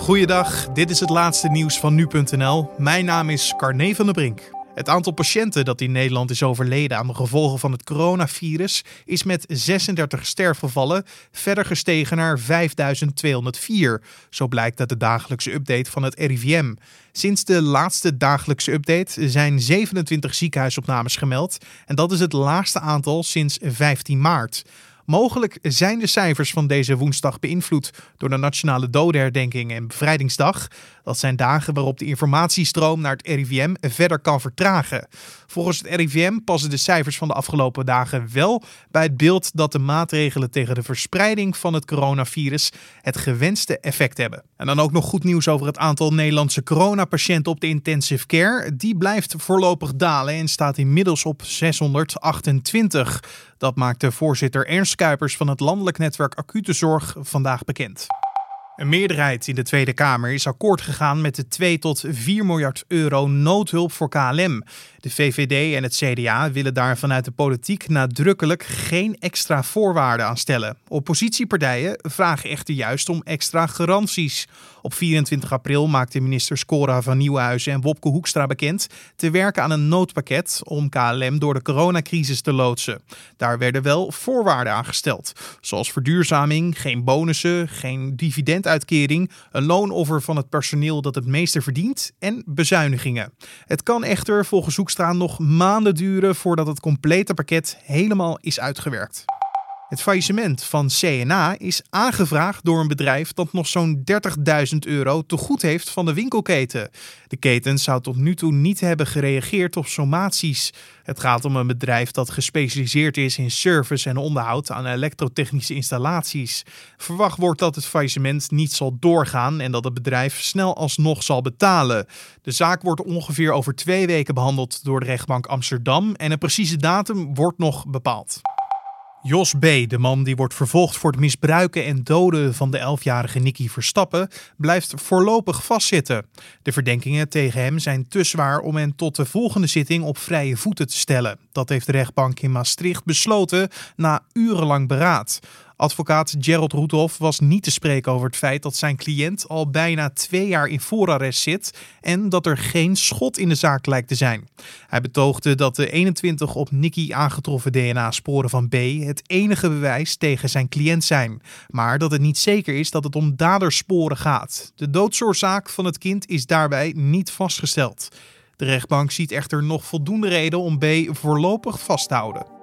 Goeiedag, dit is het laatste nieuws van nu.nl. Mijn naam is Carne van der Brink. Het aantal patiënten dat in Nederland is overleden aan de gevolgen van het coronavirus is met 36 sterfgevallen verder gestegen naar 5204. Zo blijkt uit de dagelijkse update van het RIVM. Sinds de laatste dagelijkse update zijn 27 ziekenhuisopnames gemeld en dat is het laagste aantal sinds 15 maart. Mogelijk zijn de cijfers van deze woensdag beïnvloed door de Nationale Dodenherdenking en Bevrijdingsdag. Dat zijn dagen waarop de informatiestroom naar het RIVM verder kan vertragen. Volgens het RIVM passen de cijfers van de afgelopen dagen wel bij het beeld dat de maatregelen tegen de verspreiding van het coronavirus het gewenste effect hebben. En dan ook nog goed nieuws over het aantal Nederlandse coronapatiënten op de intensive care. Die blijft voorlopig dalen en staat inmiddels op 628. Dat maakte voorzitter Ernst Kuipers van het Landelijk Netwerk Acute Zorg vandaag bekend. Een meerderheid in de Tweede Kamer is akkoord gegaan met de 2 tot 4 miljard euro noodhulp voor KLM. De VVD en het CDA willen daar vanuit de politiek nadrukkelijk geen extra voorwaarden aan stellen. Oppositiepartijen vragen echter juist om extra garanties. Op 24 april maakte minister Cora van Nieuwenhuizen en Wopke Hoekstra bekend te werken aan een noodpakket om KLM door de coronacrisis te loodsen. Daar werden wel voorwaarden aan gesteld, zoals verduurzaming, geen bonussen, geen dividenduitkering, een loonoffer van het personeel dat het meeste verdient en bezuinigingen. Het kan echter volgens Hoekstra nog maanden duren voordat het complete pakket helemaal is uitgewerkt. Het faillissement van CNA is aangevraagd door een bedrijf dat nog zo'n 30.000 euro te goed heeft van de winkelketen. De keten zou tot nu toe niet hebben gereageerd op sommaties. Het gaat om een bedrijf dat gespecialiseerd is in service en onderhoud aan elektrotechnische installaties. Verwacht wordt dat het faillissement niet zal doorgaan en dat het bedrijf snel alsnog zal betalen. De zaak wordt ongeveer over twee weken behandeld door de rechtbank Amsterdam en een precieze datum wordt nog bepaald. Jos B., de man die wordt vervolgd voor het misbruiken en doden van de 11-jarige Nicky Verstappen, blijft voorlopig vastzitten. De verdenkingen tegen hem zijn te zwaar om hem tot de volgende zitting op vrije voeten te stellen. Dat heeft de rechtbank in Maastricht besloten na urenlang beraad. Advocaat Gerald Roethoff was niet te spreken over het feit dat zijn cliënt al bijna twee jaar in voorarrest zit en dat er geen schot in de zaak lijkt te zijn. Hij betoogde dat de 21 op Nicky aangetroffen DNA-sporen van B het enige bewijs tegen zijn cliënt zijn, maar dat het niet zeker is dat het om dadersporen gaat. De doodsoorzaak van het kind is daarbij niet vastgesteld. De rechtbank ziet echter nog voldoende reden om B voorlopig vast te houden.